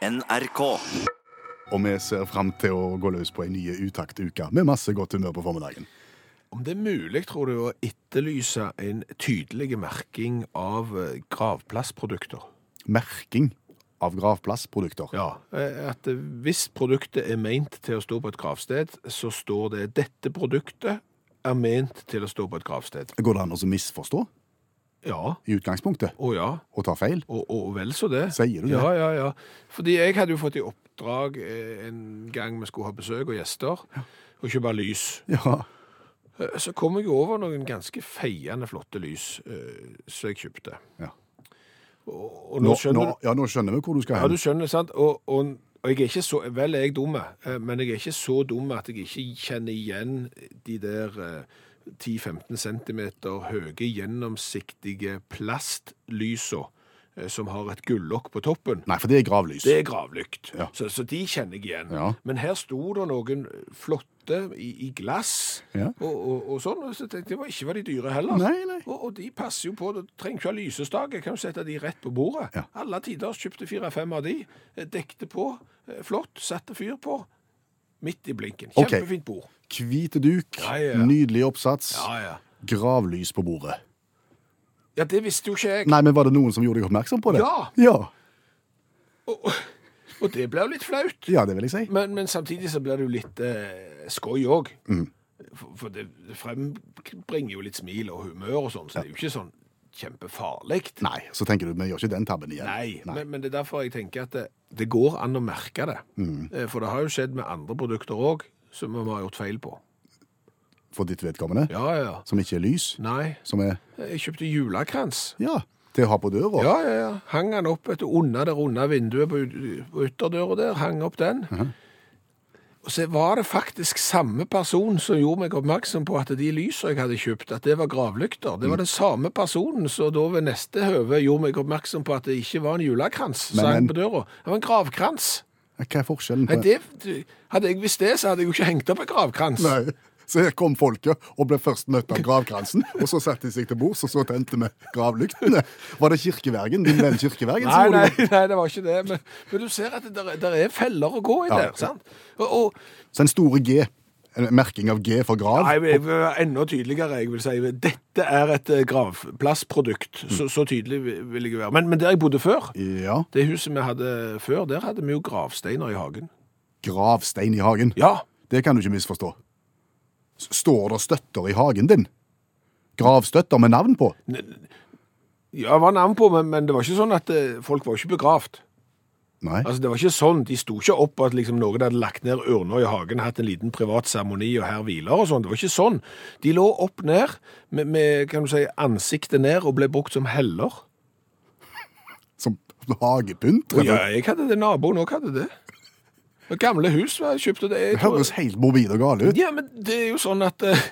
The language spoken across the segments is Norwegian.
NRK. Og vi ser fram til å gå løs på en ny utakt-uke med masse godt humør på formiddagen. Om det er mulig, tror du, å etterlyse en tydelig merking av eh, gravplassprodukter? Merking av gravplassprodukter. Ja, eh, at eh, hvis produktet er ment til å stå på et gravsted, så står det 'dette produktet er ment til å stå på et gravsted'. Går det an å misforstå Ja, i utgangspunktet å ja, og ta feil? og, og vel så det. Sier du det? Ja, ja, ja. Fordi jeg hadde jo fått i oppdrag eh, en gang vi skulle ha besøk og gjester, og kjøpe lys. Ja. Eh, Så kom jeg over noen ganske feiende flotte lys eh, som jeg kjøpte. Ja. Og, og Nå, nå skjønner nå, ja, nå skjønner vi hvor du skal Ja, hen. du skjønner, sant? Og, og, og jeg er ikke så, vel er jeg eh, men jeg er ikke så dum at jeg ikke kjenner igjen de der eh, 10-15 cm høye, gjennomsiktige plastlysa eh, som har et gullokk på toppen. Nei, for det er gravlys. Det er gravlykt, Ja. så, så de kjenner jeg igjen. Ja. Men her sto det noen flotte i, i glass Ja. og, og, og sånn, og så tenkte jeg, ikke var de dyre heller. Nei, nei. Og, og de passer jo på, du trenger ikke ha lysestake, kan jo sette de rett på bordet. Alle tider kjøpte fire-fem av de, eh, dekte på, eh, flott, satte fyr på, midt i blinken. Kjempefint bord. Hvite duk, Ja, ja, ja. nydelig oppsats, Ja, ja. gravlys på bordet. Ja, det visste jo ikke jeg. Nei, men var det noen som gjorde deg oppmerksom på det? Ja. Ja, Og, og det ble jo litt flaut. ja det vil jeg si. Men, men samtidig så blir det jo litt eh, skoj òg. Mm. For, for det, det frembringer jo litt smil og humør og sånn, så det er jo ikke sånn kjempefarlig. Nei, så tenker du, vi gjør ikke den tabben igjen. Nei, Men, men det er derfor jeg tenker at det, det går an å merke det. Mm. Eh, For det har jo skjedd med andre produkter òg som vi har gjort feil på. For ditt vedkommende. Ja, ja, ja. Som ikke er lys. Nei, Som er, jeg kjøpte julekrans. ja, til å ha på døra. Ja, ja, ja. Hang den opp etter under det runde vinduet på, ytterdøra der. Hang opp den. Og så var det faktisk samme person som gjorde meg oppmerksom på at de lysene jeg hadde kjøpt, at det var gravlykter. Det var den samme personen som da ved neste høve gjorde meg oppmerksom på at det ikke var en julekrans som hang på døra. Det var en gravkrans. Hva er forskjellen på det, hadde jeg visst det, så hadde jeg jo ikke hengt opp en gravkrans. Nei. Så her kom folket og ble først møtt av gravkransen, og så satte de seg til bords, og så tente vi gravlyktene. Var det kirkevergen, din venn kirkevergen? Nei, nei, nei, det var ikke det. Men, men du ser at det der, der er feller å gå i Ja. der. sant? Og, og Så en store G, en merking av G for grav. Nei, enda tydeligere. Jeg vil si dette er et eh, gravplassprodukt. Så, så tydelig vil jeg være. Men, men der jeg bodde før, Ja, det huset vi hadde før, der hadde vi jo gravsteiner i hagen. gravstein i hagen. Ja. Det kan du ikke misforstå. Står det støtter i hagen din? Gravstøtter med navn på? Ja, det var navn på, men, men det var ikke sånn at eh, folk var ikke begravd. Nei. Altså, det var ikke sånn, De sto ikke opp at liksom, noen hadde lagt ned urna i hagen, hatt en liten privat seremoni og her hviler og sånn. Det var ikke sånn. De lå opp ned med, med kan du si, ansiktet ned og ble brukt som heller. Som hagepynt? Ja, jeg hadde det, naboen òg hadde det. Gamle hus kjøpte det. Det høres helt mobil og gal ut. Ja, men det er jo sånn at uh,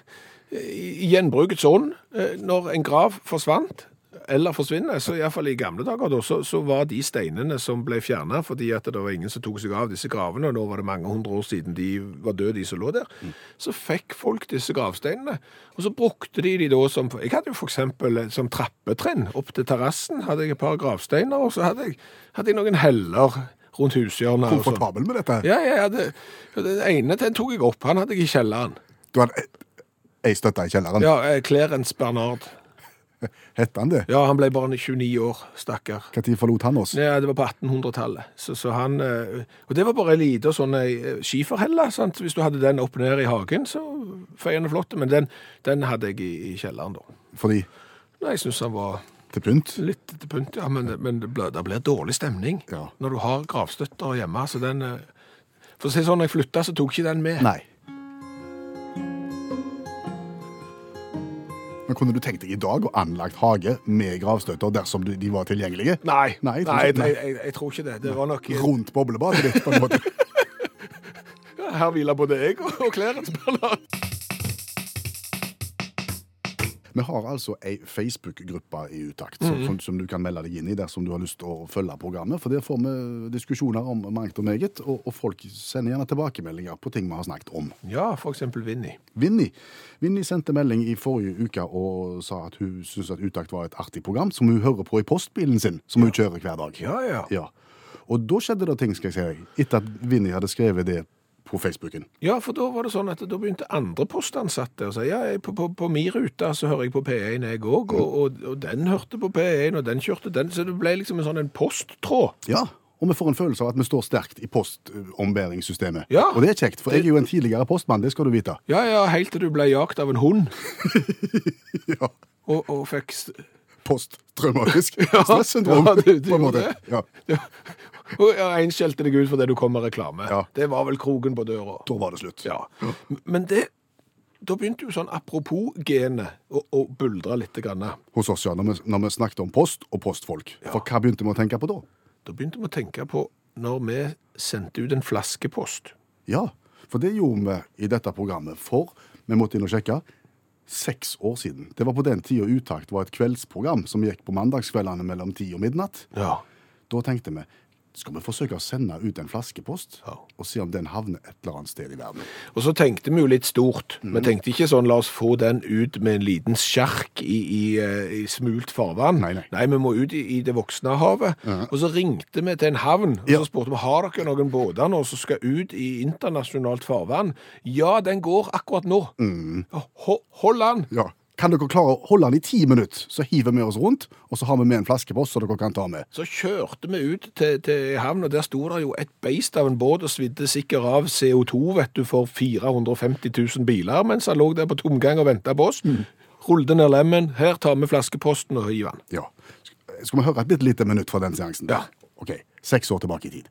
i gjenbrukets ånd, uh, når en grav forsvant, eller forsvinner, så iallfall i gamle dager, da, så, så var de steinene som ble fjerna fordi at det var ingen som tok seg av disse gravene, og nå var det mange hundre år siden de var døde, de som lå der, så fikk folk disse gravsteinene, og så brukte de de da som Jeg hadde jo eksempel eh, som trappetrinn opp til terrassen, hadde jeg et par gravsteiner, og så hadde jeg, hadde jeg noen heller rundt hushjørnet. Komfortabel med dette? Ja, ja, ja. det, den ene den tok jeg opp, han hadde jeg i kjelleren. Du hadde ei støtte i kjelleren. Ja, eh, Clarence Bernard. Hette han det? Ja, han ble bare 29 år, stakkar. Når forlot han oss? Ja, det var på 1800-tallet. Så, så han, eh, og det var bare ei lita sånn eh, skiferhelle. Sant? Hvis du hadde den opp ned i hagen, så feiende flott. Men den, den hadde jeg i, i kjelleren da. Fordi Nei, jeg syns han var til pynt? litt til pynt, ja. Men, men det, blir, det blir dårlig stemning Ja. når du har gravstøtter hjemme. Så den eh, For å si sånn, når jeg flytta, så tok ikke den med. Nei. Men kunne du tenkt deg i dag å anlagt hage med gravstøtter dersom du- de var tilgjengelige? Nei, Nei, jeg tror nei, ikke- jeg, jeg, tror ikke det. Det var nok Rundt boblebadet ditt, på en måte. Her hviler både jeg og og Bernard. Vi har altså ei Facebook-gruppe i Utakt som, som, som du kan melde deg inn i dersom du har lyst til å følge programmet. For der får vi diskusjoner om mangt og meget, og, og folk sender gjerne tilbakemeldinger på ting vi har snakket om. Ja, eksempel Vinni. Vinni Vinni sendte melding i forrige uke og sa at hun syntes at Utakt var et artig program som hun hører på i postbilen sin, som hun kjører hver dag. Ja, ja. Ja. Og da skjedde det ting, skal jeg si deg, etter at Vinni hadde skrevet det på Facebooken. Ja, for da var det sånn at da begynte andre postansatte å si ja, jeg, på, på, på min rute så hører jeg på P1 jeg òg, og, og, og den hørte på P1, og den kjørte den, så det ble liksom en sånn en posttråd. Ja, og vi får en følelse av at vi står sterkt i postombæringssystemet. Ja. Og det er kjekt, for jeg er jo en tidligere postmann, det skal du vite. Ja, ja, helt til du ble jagt av en hund, Ja. og, og fikk Posttraumatisk Ja, stressyndrom, ja, du, du, på en måte. Ja, ja, Og én skjelte deg ut fordi du kom med reklame. Ja. Det var vel kroken på døra. da var det slutt. Ja. Men det Da begynte jo sånn apropos-genet å, å buldre litt. Grann. Hos oss, ja, når vi, når vi snakket om post og postfolk. For hva begynte vi å tenke på da? Da begynte vi å tenke på når vi sendte ut en flaskepost. Ja, for det gjorde vi i dette programmet. For vi måtte inn og sjekke. Seks år siden. Det var på den tida Utakt var et kveldsprogram som gikk på mandagskveldene mellom ti og midnatt. Ja. Da tenkte vi skal vi forsøke å sende ut en flaskepost Ja. og se om den havner et eller annet sted i verden. Og så tenkte vi jo litt stort. Vi tenkte ikke sånn la oss få den ut med en liten sjark i, i, eh, i smult farvann. Nei, nei. nei, vi må ut i, i det voksne havet. Og så ringte vi til en havn og Ja. så spurte vi har dere noen båter nå som skal ut i internasjonalt farvann. Ja, den går akkurat nå. Mm. Ho- Hold an! Ja. Kan dere klare å holde den i ti minutter, så hiver vi oss rundt, og så har vi med en flaskepåst som dere kan ta med. Så kjørte vi ut til, til havn, og der sto det jo et beist av en båt og svidde sikkert av CO2, vet du, for 450 000 biler, mens han lå der på tomgang og venta på oss. Rullte ned lemmen. Her tar vi flaskeposten og hiver den. Ja. Skal vi høre et bitte lite minutt fra den seansen? Ja. Ok, Seks år tilbake i tid.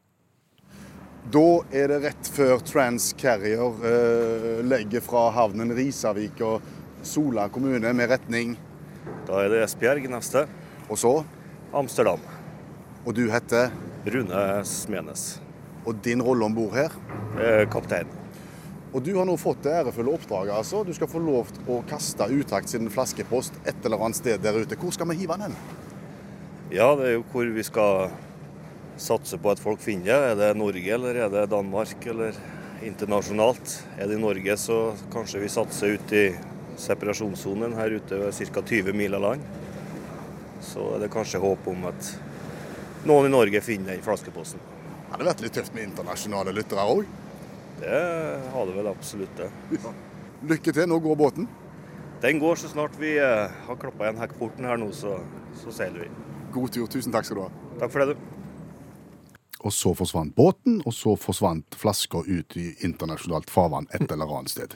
Da er det rett før Transcarrier eh, legger fra havnen Risavik og Sola kommune med retning Da er det Esbjerg neste. Og så Amsterdam. Og du heter Rune Smenes. Og din rolle om bord her? Eh, Kaptein. Og du har nå fått det ærefulle oppdraget, altså. Du skal få lov til å kaste Utakt sin flaskepost et eller annet sted der ute. Hvor skal vi hive den? Ja, det er jo hvor vi skal satse på at folk finner det. Er det Norge, eller er det Danmark, eller internasjonalt? Er det i Norge, så kanskje vi satser ut i separasjonssonen her ute er ca. 20 mil av land. Så er det kanskje håp om at noen i Norge finner den flaskeposten. Det hadde vært litt tøft med internasjonale lyttere òg. Det har det vel absolutt, det. Ja. Lykke til. Nå går båten. Den går så snart vi eh, har klappa igjen hekkporten her nå, så, så seiler vi. God tur. Tusen takk skal du ha. Takk for det, du. Og så forsvant båten, og så forsvant flaska ut i internasjonalt farvann et eller annet sted.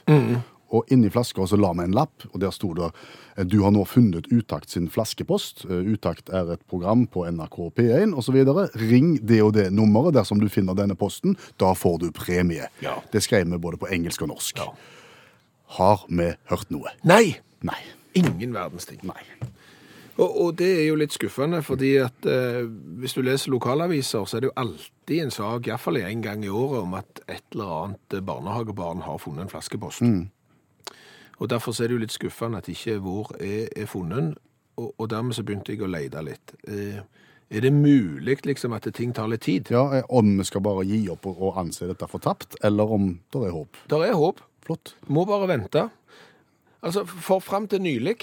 Og inni flaska så la vi en lapp, og der sto det eh, du har nå funnet Utakt sin flaskepost. Eh, Utakt er et program på NRK P1 osv. Ring det og det nummeret dersom du finner denne posten. Da får du premie. Ja. Det skrev vi både på engelsk og norsk. Ja. Har vi hørt noe? Nei! Nei. Ingen verdens ting. Nei. Og, og det er jo litt skuffende, fordi at eh, hvis du leser lokalaviser, så er det jo alltid en sak, iallfall en gang i året, om at et eller annet barnehagebarn har funnet en flaskepost. Og derfor er det jo litt skuffende at ikke vår er, er funnet, og, og dermed så begynte jeg å lete litt. Eh, er det mulig liksom at ting tar litt tid? Ja, eh, Om vi skal bare gi opp og, anse dette for tapt, eller om det er håp. Der er håp. Flott. Må bare vente. Altså, For fram til nylig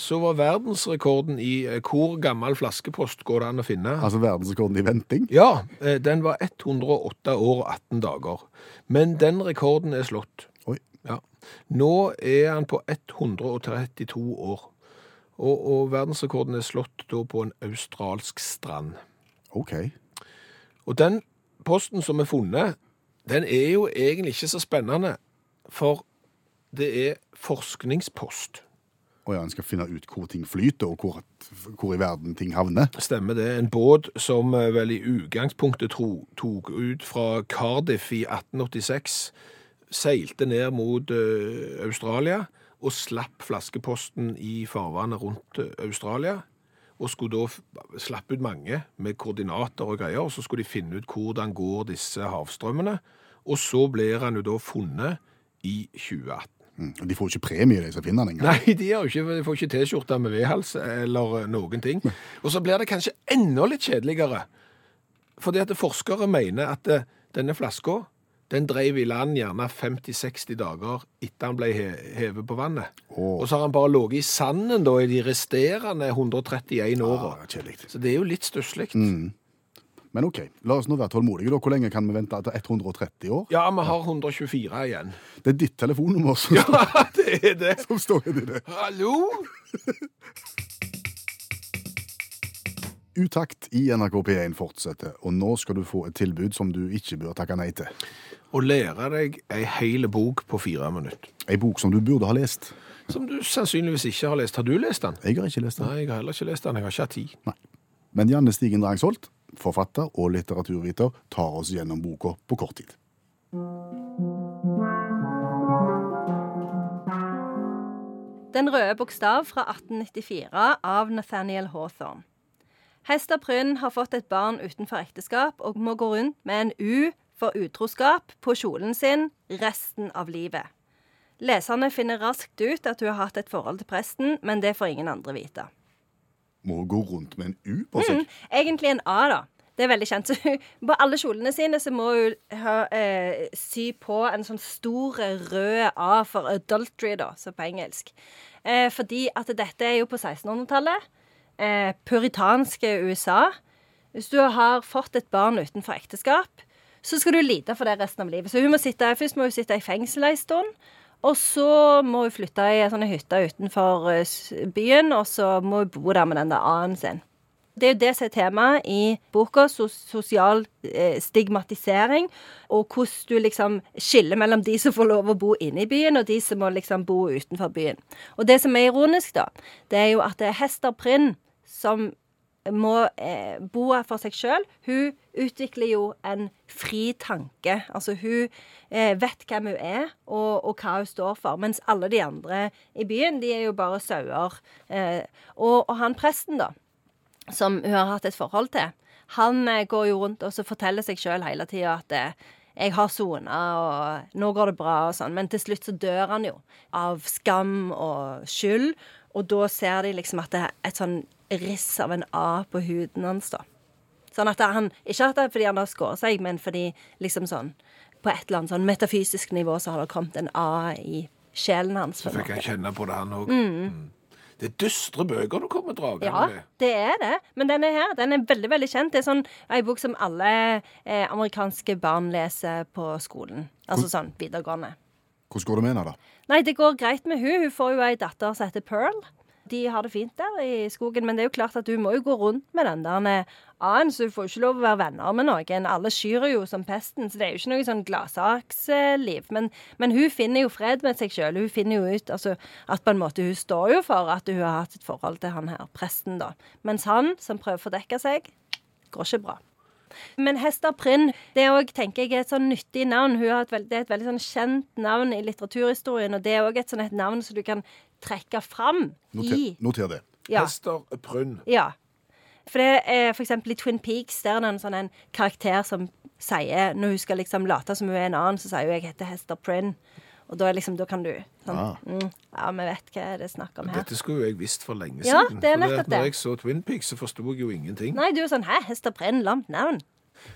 så var verdensrekorden i eh, hvor gammel flaskepost går det an å finne. Altså verdensrekorden i venting. Ja, eh, den var 108 år og 18 dager. Men den rekorden er slått. Oi. Ja. Nå er han på 132 år. Og, og verdensrekorden er slått da på en australsk strand. OK. Og den posten som er funnet, den er jo egentlig ikke så spennende, for det er forskningspost. Og ja, en skal finne ut hvor ting flyter, og hvor, hvor i verden ting havner. Stemmer det. En båt som eh, vel i utgangspunktet tok ut fra Cardiff i 1886, seilte ned mot eh, Australia og slapp flaskeposten i farvannet rundt eh, Australia. Og skulle da slappe ut mange med koordinater og greier, og så skulle de finne ut hvordan går disse havstrømmene. Og så blir han jo da funnet i 2018. Mm. De får jo ikke premie, de som finner den engang. Nei, de, ikke, de får ikke T-skjorte med vedhals eller eh, noen ting. Og så blir det kanskje enda litt kjedeligere. Fordi at forskere mener at denne flaska den drev i land gjerne 50-60 dager etter han ble he hevet på vannet. Oh. Og så har han bare ligget i sanden da i de resterende 131 åra. Kjedelig. Så det er jo litt stusslig. Men OK, la oss nå være tålmodige. da. Hvor lenge kan vi vente? Etter 130 år? Ja, vi har 124 igjen. Det er ditt telefonnummer som, Ja, det er det. som står inni det. Hallo? Utakt i NRK P1 fortsetter, og nå skal du få et tilbud som du ikke bør takke nei til. Å lære deg ei hel bok på fire minutter. Ei bok som du burde ha lest. Som du sannsynligvis ikke har lest. Har du lest den? Jeg har ikke lest den. Nei, jeg har heller ikke lest den. Jeg har ikke hatt tid. Nei. Men Janne Stigen Drangsholt, forfatter og litteraturviter, tar oss gjennom boka på kort tid. Den røde bokstav fra 1894 av Nathaniel Hawthorne. Hester Prynn har fått et barn utenfor ekteskap og må gå rundt med en U for utroskap på kjolen sin resten av livet. Leserne finner raskt ut at hun har hatt et forhold til presten, men det får ingen andre vite. Må hun gå rundt med en U på seg? Egentlig en A, da. Det er veldig kjent. På alle kjolene sine så må hun ha, eh, sy på en sånn stor rød A for adultery, da, så på engelsk. Eh, fordi at dette er jo på 1600-tallet. Eh, puritanske USA. Hvis du har fått et barn utenfor ekteskap, så skal du lide for det resten av livet. Så hun må sitte, Først må hun sitte i fengsel en stund. Og så må hun flytte i en sånn hytte utenfor eh, byen, og så må hun bo der med den der A-en sin. Det er jo det som er temaet i boka, sosial eh, stigmatisering, og hvordan du liksom skiller mellom de som får lov å bo inne i byen, og de som må liksom bo utenfor byen. Og det som er ironisk, da, det er jo at det er Hester Prynn som må eh, bo for seg sjøl. Hun utvikler jo en fri tanke. Altså hun eh, vet hvem hun er, og, og hva hun står for. Mens alle de andre i byen, de er jo bare sauer. Eh, og, og han presten, da, som hun har hatt et forhold til, han eh, går jo rundt og så forteller seg sjøl hele tida at eh, jeg har sona, og nå går det bra, og sånn. Men til slutt så dør han jo av skam og skyld. Og da ser de liksom at det er et sånn riss av en A på huden hans, da. Sånn at han, Ikke at det er fordi han har skåret seg, men fordi liksom sånn På et eller annet sånn metafysisk nivå så har det kommet en A i sjelen hans. Så fikk han kjenne på det, han òg. Mm. Det er dystre bøker du kommer dragende Ja, med. det er det. Men den er her. Den er veldig veldig kjent. Det er sånn ei bok som alle eh, amerikanske barn leser på skolen. Altså sånn videregående. Hvordan går det med henne, da? Nei, det går greit med hun. Hun får jo ei datter som heter Pearl. De har det fint der i skogen, men det er jo klart at du må jo gå rundt med den der A-en, så du får ikke lov å være venner med noen. Alle skyr jo som pesten, så det er jo ikke noe sånn gladsaksliv. Men, men hun finner jo fred med seg sjøl. Hun finner jo ut altså, at på en måte hun står jo for at hun har hatt et forhold til han her presten, da. Mens han, som prøver å fordekke seg, går ikke bra. Men Hester Prynn det også, tenker jeg, er et sånn nyttig navn. Hun har et veld, det er et veldig sånn kjent navn i litteraturhistorien, og det er òg et sånn et navn som du kan trekke fram Noter, i noter det. ja, Hester Prynn. ja. For det er for eksempel i Twin Peaks, der er det en sånn en karakter som sier Når hun skal liksom late som hun er en annen, så sier hun 'jeg heter Hester Prynne'. Og da, liksom, da kan du sånn, Ah. mm, Ja, vi vet hva det er snakk om her. Dette skulle jo jeg visst for lenge Ja, siden. det er nettopp det. Når jeg så Twin Peaks, så forsto jeg jo ingenting. Nei, du er sånn 'hæ, Hester Prynne, lamt navn'.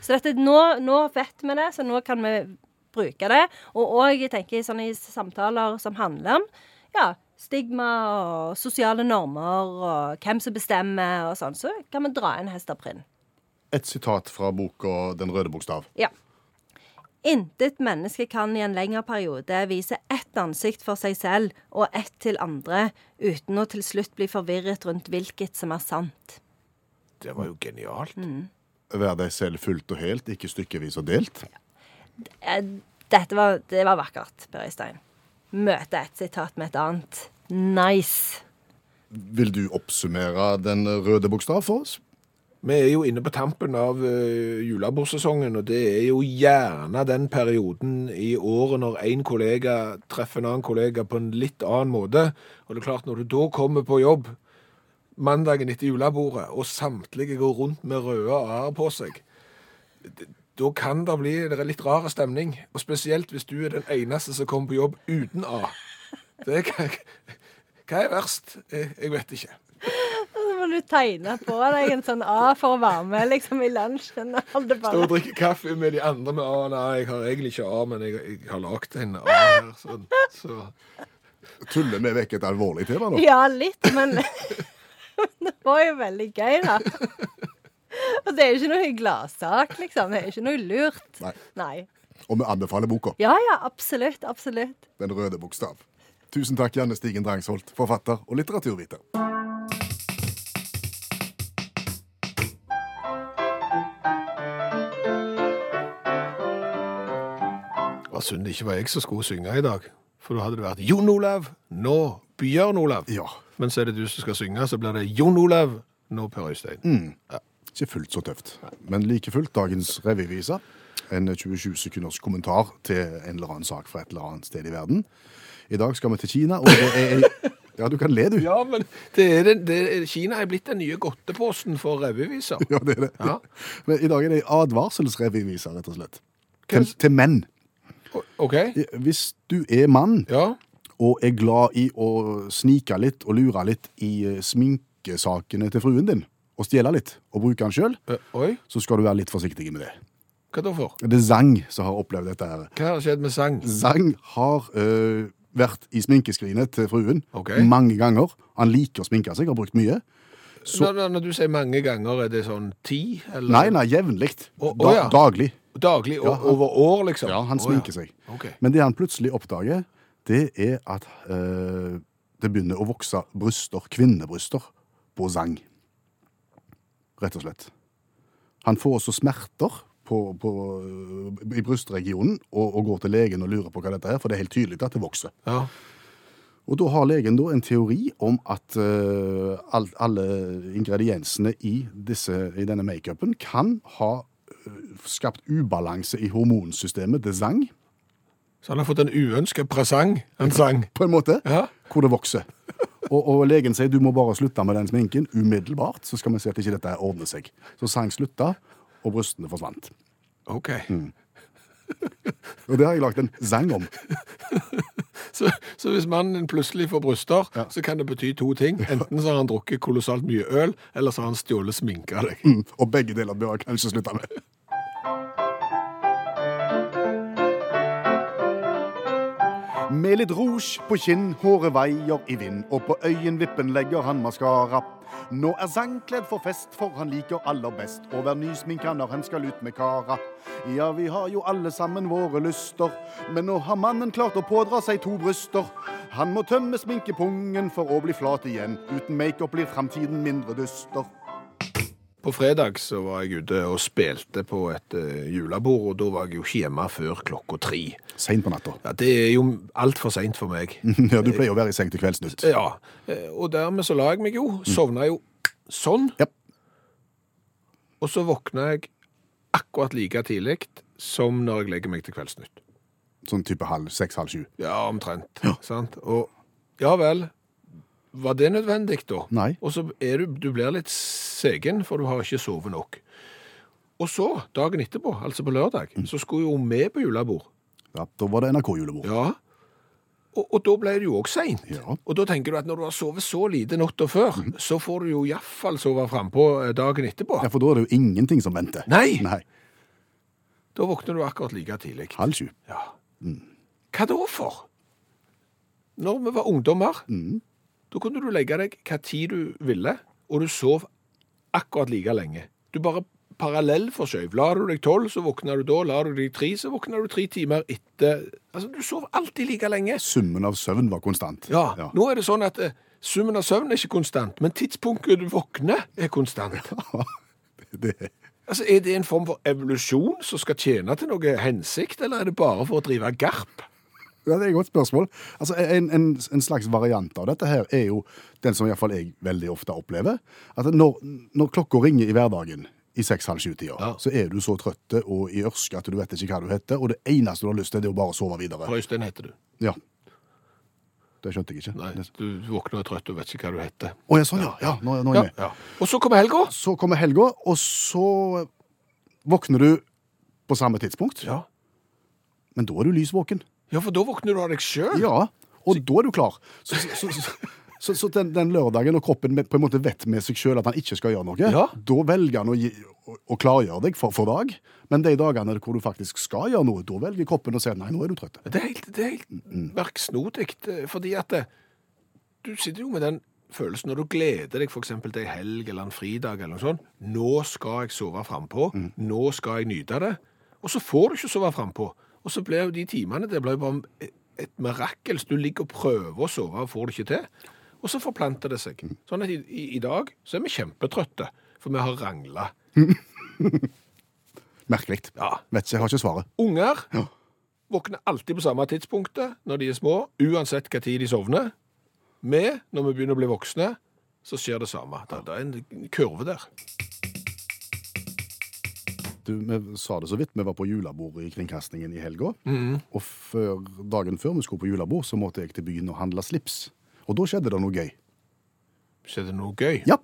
Så dette, nå, nå vet vi det, så nå kan vi bruke det. Og òg, jeg tenker, sånn i samtaler som handler om ja, stigma og sosiale normer og hvem som bestemmer og sånn, så kan vi dra en hest av prinn. Et sitat fra boka Den røde bokstav. Ja. Intet menneske kan i en lengre periode vise ett ansikt for seg selv og ett til andre, uten å til slutt bli forvirret rundt hvilket som er sant. Det var jo genialt. Mm. Være deg selv fullt og helt, ikke stykkevis og delt. Ja. Dette var, det var vakkert, Per Øystein. Møte et sitat med et annet. Nice. Vil du oppsummere Den røde bokstav for oss? Vi er jo inne på tampen av uh, julebordsesongen, og det er jo gjerne den perioden i året når en kollega treffer en annen kollega på en litt annen måte. Og det er klart, når du da kommer på jobb mandagen etter julebordet, og samtlige går rundt med røde a-er på seg, da kan det bli det litt rar stemning. Og spesielt hvis du er den eneste som kommer på jobb uten A. Det kan, hva er verst? Jeg, vet ikke. Så må du tegne på deg en sånn A for å være med liksom i lunsjen. og Stå og drikke kaffe med de andre med A. Nei, jeg har egentlig ikke A, men jeg, jeg har lagd en A her. Sånn. Så Tuller vi vekk et alvorlig tema nå? Ja, litt, men det var jo veldig gøy, da. Og det er jo ikke noe gladsak, liksom. Det er jo ikke noe lurt. Nei. Nei. Og vi anbefaler boka. Ja ja, absolutt. Absolutt. Den røde bokstav. Tusen takk, Janne Stigen Drangsholt, forfatter og litteraturviter. Det var synd det ikke var jeg som skulle synge i dag. For da hadde det vært Jon Olav, nå Bjørn Olav. Ja. Men så er det du som skal synge, så blir det Jon Olav, nå Per Øystein. Ikke fullt så tøft. Men like fullt dagens revyvise. En 27 sekunders kommentar til en eller annen sak fra et eller annet sted i verden. I dag skal vi til Kina, og det er Ja, du kan le, du. Ja, men det er det, det er, Kina er blitt den nye godteposen for revyviser. Ja, det er det. Ja. Men i dag er det en advarselsrevyvise, rett og slett. Til, til menn. OK? Hvis du er mann Ja. og er glad i å snike litt og lure litt i eh, sminkesakene til fruen din, og stjele litt og bruke den sjøl, Ø, så skal du være litt forsiktig med det. hva da for? Det er Zang som har opplevd dette her. Hva har skjedd med Zang? Zang har øh, vært i sminkeskrinet til fruen okay. mange ganger. Han liker å sminke seg, har brukt mye. Så- Når, når- du sier mange ganger, er det sånn ti? Eller? Nei, nei, jevnlig. Da, ja. Daglig. Daglig? Ja, han- over år, liksom? Ja, han sminker seg. Okay. Men det han plutselig oppdager, det er at øh, det begynner å vokse bryster, kvinnebryster, på Zang. Rett og slett. Han får også smerter på, på, i brystregionen og, og går til legen og lurer på hva dette er, for det er helt tydelig at det vokser. Ja. Og da har legen da en teori om at uh, all, alle ingrediensene i, disse, i denne makeupen kan ha eh, skapt ubalanse i hormonsystemet til Zang, Så han har fått en uønska presang, en sang. på en måte, Ja. hvor det vokser. Og, og legen sier du må bare slutte med den sminken umiddelbart, så skal vi se at ikke dette ordner seg. Så sang slutta, og brystene forsvant. OK. Og det har jeg lagt en sang om. Så, så hvis mannen plutselig får bryster, så kan det bety to ting. Enten så har han drukket kolossalt mye øl, eller så har han stjålet sminke av deg. Mm, Og begge deler bør han kanskje slutte med. Med litt rouge på kinn, håret veier i vind, og på øyenvippen legger han maskara. Nå er Zang kledd for fest, for han liker aller best å være nysminka når han skal ut med kara. Ja, vi har jo alle sammen våre lyster, men nå har mannen klart å pådra seg to bryster. Han må tømme sminkepungen for å bli flat igjen. Uten makeup blir framtiden mindre dyster. På fredag så var jeg ute og spilte på et eh, julebord, og da var jeg jo ikke hjemme før klokka tre. Seint på natta. Ja, det er jo altfor seint for meg. Ja, du pleier å være i seng til Kveldsnytt. Ja, eh, og dermed så la jeg meg jo, sovna jo sånn, Ja. og så våkna jeg akkurat like tidlig som når jeg legger meg til Kveldsnytt. Sånn type halv seks, halv sju. Ja, omtrent. Sant? Og ja vel, var det nødvendig da? Nei. Og så er du, du blir litt segen, for du har ikke sovet nok. Og så, dagen etterpå, altså på lørdag, så skulle jo vi på julebord. Ja, da var det NRK-julebord. Ja. Og, og da ble det jo også seint. Ja. Og da tenker du at når du har sovet så lite natta før, så får du jo iallfall sove frampå eh, dagen etterpå. Ja, for da er det jo ingenting som venter. Nei! Nei. Da våkner du akkurat like tidlig. Halv sju. Ja. Hva da for? Når vi var ungdommer, da kunne du legge deg hva tid du ville, og du sov akkurat like lenge. Du bare parallellforskjøv. La du deg tolv, så våkner du da. La du deg tre, så våkner du tre timer etter. Altså, du sov alltid like lenge. Summen av søvn var konstant. Ja, nå er det sånn at eh, summen av søvn er ikke konstant, men tidspunktet du våkner er konstant. Det, Altså, Er det en form for evolusjon som skal tjene til noe hensikt, eller er det bare for å drive garp? Ja, det er et godt spørsmål. Altså, en, en, en slags variant av dette her er jo den som iallfall jeg veldig ofte opplever. At når, når klokka ringer i hverdagen i seks-halv sju-tida, Ja. så er du så trøtt og i ørske at du vet ikke hva du heter, og det eneste du har lyst til, det er å bare sove videre. Frøystein heter du. Ja. Det skjønte jeg ikke. Nei, du våkner trøtt og vet ikke hva du heter. Å ja, sånn ja. ja nå, nå er Ja, jeg med. ja. Og så kommer helga. Så kommer helga, og så våkner du på samme tidspunkt. Ja. Men da er du lys våken. Ja, for da våkner du av deg sjøl. Ja, og da er du klar. Så, så, så, så, så den, den lørdagen når kroppen på en måte vet med seg sjøl at han ikke skal gjøre noe, Ja. da velger han å, gi, å, å klargjøre deg for, for dag. Men de dagene hvor du faktisk skal gjøre noe, da velger kroppen å si nei, nå er du trøtt. Det er helt, det er helt merksnodig, eh, fordi at det, du sitter jo med den følelsen når du gleder deg eksempel til ei helg eller en fridag eller noe sånt. Nå skal jeg sove frampå. Nå skal jeg nyte det. Og så får du ikke sove frampå. Og så ble jo de timene det ble jo bare et mirakel. Du ligger og prøver å sove og får det ikke til. Og så forplanter det seg. Sånn at i, i, dag så er vi kjempetrøtte, for vi har rangla. Merkelig. Ja. Vet ikke, jeg har ikke svaret. Unger Ja. våkner alltid på samme tidspunktet når de er små, uansett hva tid de sovner. Vi, når vi begynner å bli voksne, så skjer det samme. Det, det er en kurve der. Du, vi sa det så vidt, vi var på julebord i Kringkastingen i helga. Og før, dagen før vi skulle på julebord, så måtte jeg til byen og handle slips. Og da skjedde det noe gøy. Skjedde det noe gøy? Ja.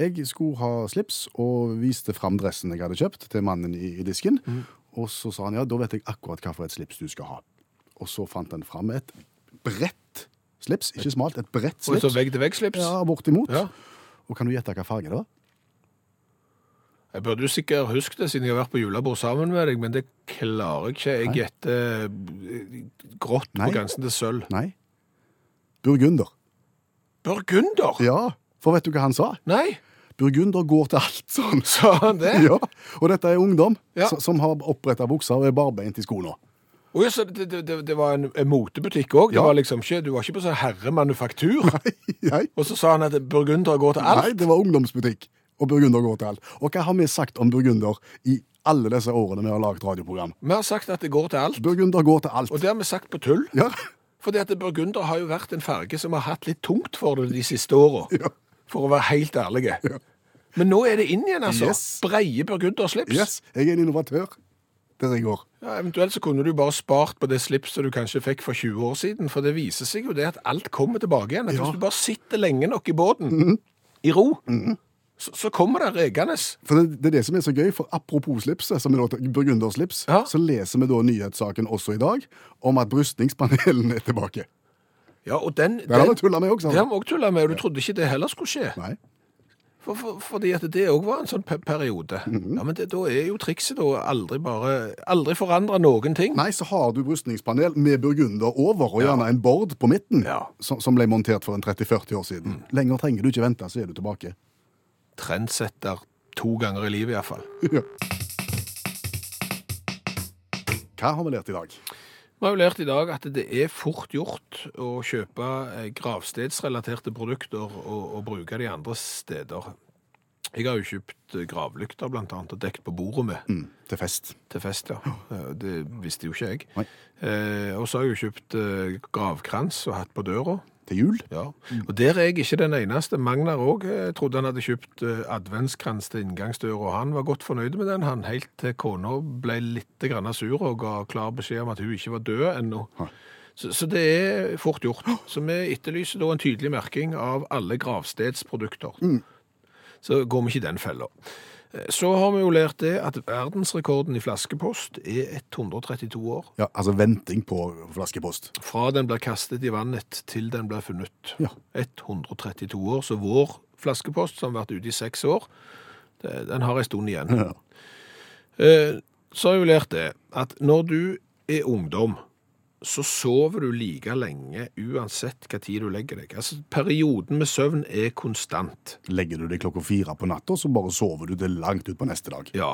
Jeg skulle ha slips og viste fram dressen jeg hadde kjøpt til mannen i, i disken. Og så sa han ja, da vet jeg akkurat hva for et slips du skal ha. Og så fant han fram et bredt slips, ikke smalt, et bredt slips. Og så vegg-til-vegg-slips? Ja, bortimot. Ja. Og kan du gjette hva farge det var? Jeg burde jo sikkert huske det, siden jeg har vært på julebord sammen med deg, men det klarer jeg ikke. Jeg gjetter eh, grått Nei. på grensen til sølv. Nei. Burgunder. Burgunder? Ja, for vet du hva han sa? Nei, Burgunder går til alt, han. sa han det? Ja, og dette er ungdom Ja. som- har oppretta bukser og er barbeint i skoene. Oh, ja, så det, det, det, det var en, en motebutikk òg? Ja. Liksom du var ikke på sånn herremanufaktur? Nei, Nei, Og så sa han at burgunder går til alt? nei, det var ungdomsbutikk, og burgunder går til alt. Og hva har vi sagt om burgunder i alle disse årene vi har laget radioprogram? Vi har sagt at det går til alt, Burgunder går til alt. og det har vi sagt på tull. Ja, Fordi at burgunder har jo vært en farge som har hatt litt tungt for det de siste åra. Ja. For å være helt ærlige. Men nå er det inn igjen, altså. Yes. Breie burgunderslips. yes, jeg er en innovatør der jeg går. Ja, eventuelt så kunne du bare spart på det slipset du kanskje fikk for 20 år siden, for det viser seg jo det at alt kommer tilbake igjen. At Ja. Hvis du bare sitter lenge nok i båten, i ro, så, så kommer det rekende. For det, det er det som er så gøy, for apropos slipset, som er burgunderslips, Ja. så leser vi da nyhetssaken også i dag om at brystningspanelen er tilbake. Ja, og den, Det har vi tullet med også. det har vi også tullet med, og du trodde ikke det heller skulle skje. Nei. For, for, fordi at det òg var en sånn pe periode. Mhm. Ja, Men det, da er jo trikset da aldri bare Aldri forandre noen ting. Nei, så har du brystningspanel med burgunder over, og gjerne en bord på midten, Ja. som, som ble montert for en 30-40 år siden. Lenger trenger du ikke vente, så er du tilbake. Trendsetter to ganger i livet iallfall. Ja. Hva har vi lært i dag? Vi har jo lært i dag at det er fort gjort å kjøpe eh, gravstedsrelaterte produkter og, og bruke de andre steder. Jeg har jo kjøpt eh, gravlykter blant annet og dekt på bordet med Mm, til fest. til fest, ja. Eh, Det visste jo ikke jeg. Eh, og så har jeg jo kjøpt gravkrans og hatt på døra. Til jul? Ja. Og der er jeg ikke den eneste. Magnar òg trodde han hadde kjøpt eh, adventskrans til inngangsdøra, han var godt fornøyd med den, han, helt til kona ble litt grann sur og ga klar beskjed om at hun ikke var død ennå. Så, så det er fort gjort. Så vi etterlyser da en tydelig merking av alle gravstedsprodukter. Så går vi ikke i den fella. Så har vi jo lært det at verdensrekorden i flaskepost er 132 år. Ja, altså venting på flaskepost. Fra den blir kastet i vannet til den blir funnet. Ja. 132 år, så vår flaskepost, som har vært ute i seks år, den har ei stund igjen. Ja. Eh, Så har jeg jo lært det, at når du er ungdom, så sover du like lenge uansett hva tid du legger deg. Altså, perioden med søvn er konstant. Legger du deg klokka fire på natta, så bare sover du til langt ut på neste dag. Ja.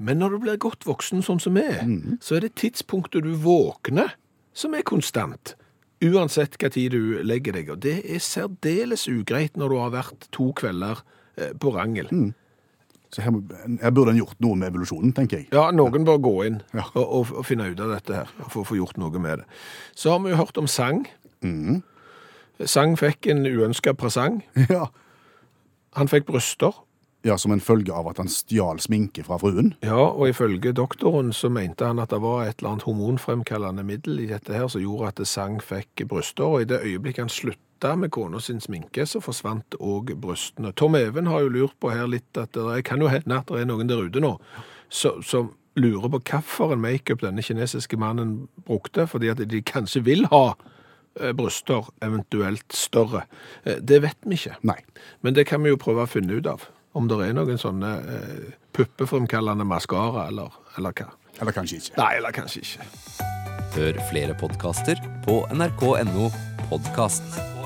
Men når du blir godt voksen sånn som vi er, så er det tidspunktet du våkner som er konstant. Uansett hva tid du legger deg. Og det er særdeles ugreit når du har vært to kvelder eh, på rangel. Så her, her burde en gjort noe med evolusjonen, tenker jeg. Ja, noen bør gå inn Ja. og, og, og finne ut av dette her, for å få gjort noe med det. Så har vi jo hørt om sang. Sang fikk en uønska presang. Ja. Han fikk bryster. ja, som en følge av at han stjal sminke fra fruen. Ja, og ifølge doktoren så mente han at det var et eller annet hormonfremkallende middel i dette her som gjorde at sang fikk bryster, og i det øyeblikket han slutta med kona sin sminke, så forsvant òg brystene. Tom Even har jo lurt på her litt at det kan jo hende at det er noen der ute nå så- som lurer på hvilken makeup denne kinesiske mannen brukte, fordi at de kanskje vil ha eh, bryster, eventuelt større. Eh, Det vet vi ikke. Nei. Men det kan vi jo prøve å finne ut av. Om det er noen sånne eh, puppefremkallende maskara, eller, eller hva. Eller kanskje ikke. Nei, eller kanskje ikke. Hør flere podkaster på nrk.no podkast.